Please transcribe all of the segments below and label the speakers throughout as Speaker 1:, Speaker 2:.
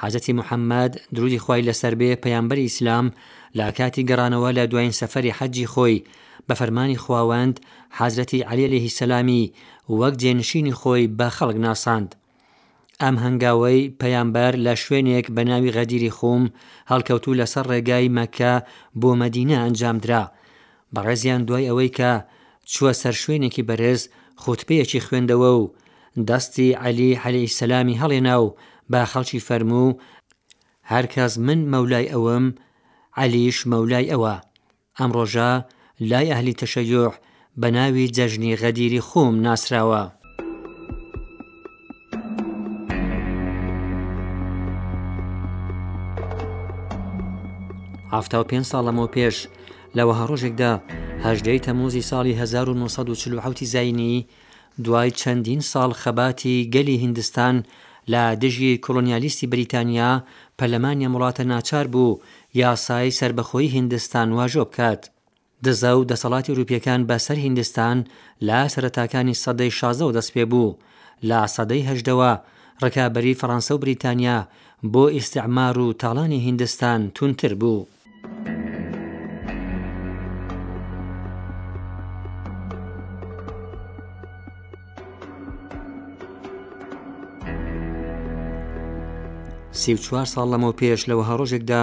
Speaker 1: حەزرەتی محەمەد، درودی خوای لەسەر بێ، پەیامبەری ئیسلام، لە کاتی گەڕانەوە لە دوایین سەفەری حەجی خۆی، بە فەرمانی خواوەند، حەزرەتی عەلی علیە السلامی وەک جێنشینی خۆی بە خەڵک ناساند. ئەم هەنگاوەی پەیامبەر لە شوێنێک بە ناوی غەدیری خوم هەڵکەوتوو لەسەر ڕێگای مەککە بۆ مەدینە ئەنجامدرا. بەڕێزیان دوای ئەوەی کە چووە سەر شوێنێکی بەرز خوتبەیەکی خوێندەوە و دەستی عەلی عەلەیهی سەلامی هەڵێنا و بە خەڵکی فەرموو، هەر کەس من مەولای ئەوم، عەلیش مەولای ئەوە. ئەم ڕۆژە لای ئەهلی تەشەیوع بە ناوی جەژنی غەدیری خوم ناسراوە. حەفتا و پێنج ساڵ لەمەو پێش لە وەها ڕۆژێکدا هەژدەی تەموزی ساڵی 1940 زینی دوای چەندین ساڵ خەباتی گەلی هندستان لە دژی کۆلۆنیالیستی بریتانیا پەرلەمانی وڵاتە ناچار بوو یاسای سربەخۆی هندستان واژۆ بکات. دزە و دەسەڵاتی ئەوروپییەکان بە سەر هیندستان لە سەرەتاکانی سەدەی شازدەوە دەست پێ بوو. لە سەدەی هەژدەوە ڕکابەری فەڕانسە و بریتانیا بۆ ئیستیعمار و تاڵانی هیندستان توندتر بوو. سی و چوار ساڵ لەمەو پێش لە وەها ڕۆژێکدا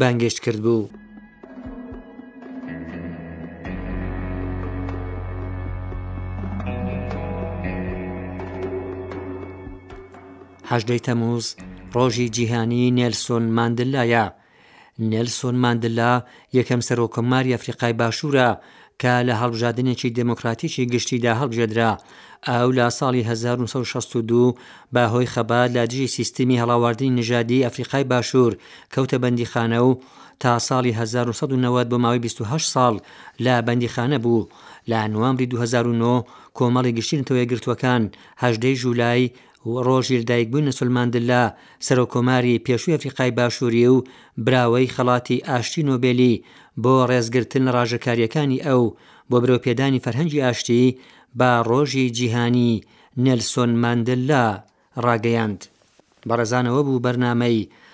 Speaker 1: بانگێشت کردبوو. هەژدەی تەمووز، ڕۆژی جیهانیی نێلسۆن ماندلایە. نێلسۆن ماندلا یەکەم سەرۆککۆماری ئەفریقای باشوورە کە لە هەڵبژادنێکی دێمۆکڕاتیکی گشتیدا هەڵبژێدرا، ئەو لە ساڵی هەزار و نۆ سەد و شەست و دوو بە هۆی خەبات لە دژی سیستمی هەڵاواردنی نژادیی ئەفریقای باشوور کەوتە بەندیخانە و تا ساڵی هەزار و نۆ سەد و نەوەد بۆ ماوەی بیست و هەشت ساڵ لە بەندیخانە بوو. لە نوامبری دوو هەزار و نۆ کۆمەڵی گشتیی نەتەوەیەکگرتووەکان هەژدە ی ژولای ڕۆژی لەدایکبووی نەسل ماندلا، سەرۆککۆماری پێشووی ئەفریقای باشووری و براوەی خەڵاتی ئاشتی نۆبێلی بۆ ڕێزگرتن لە ڕاژەکارییەکانی ئەو بۆ برەوپێدانی فەرهەنگی ئاشتی، بە ڕۆژی جیهانی نێلسۆن ماندلا ڕاگەیاند. بە ڕێزانەوە بوو بەرنامەی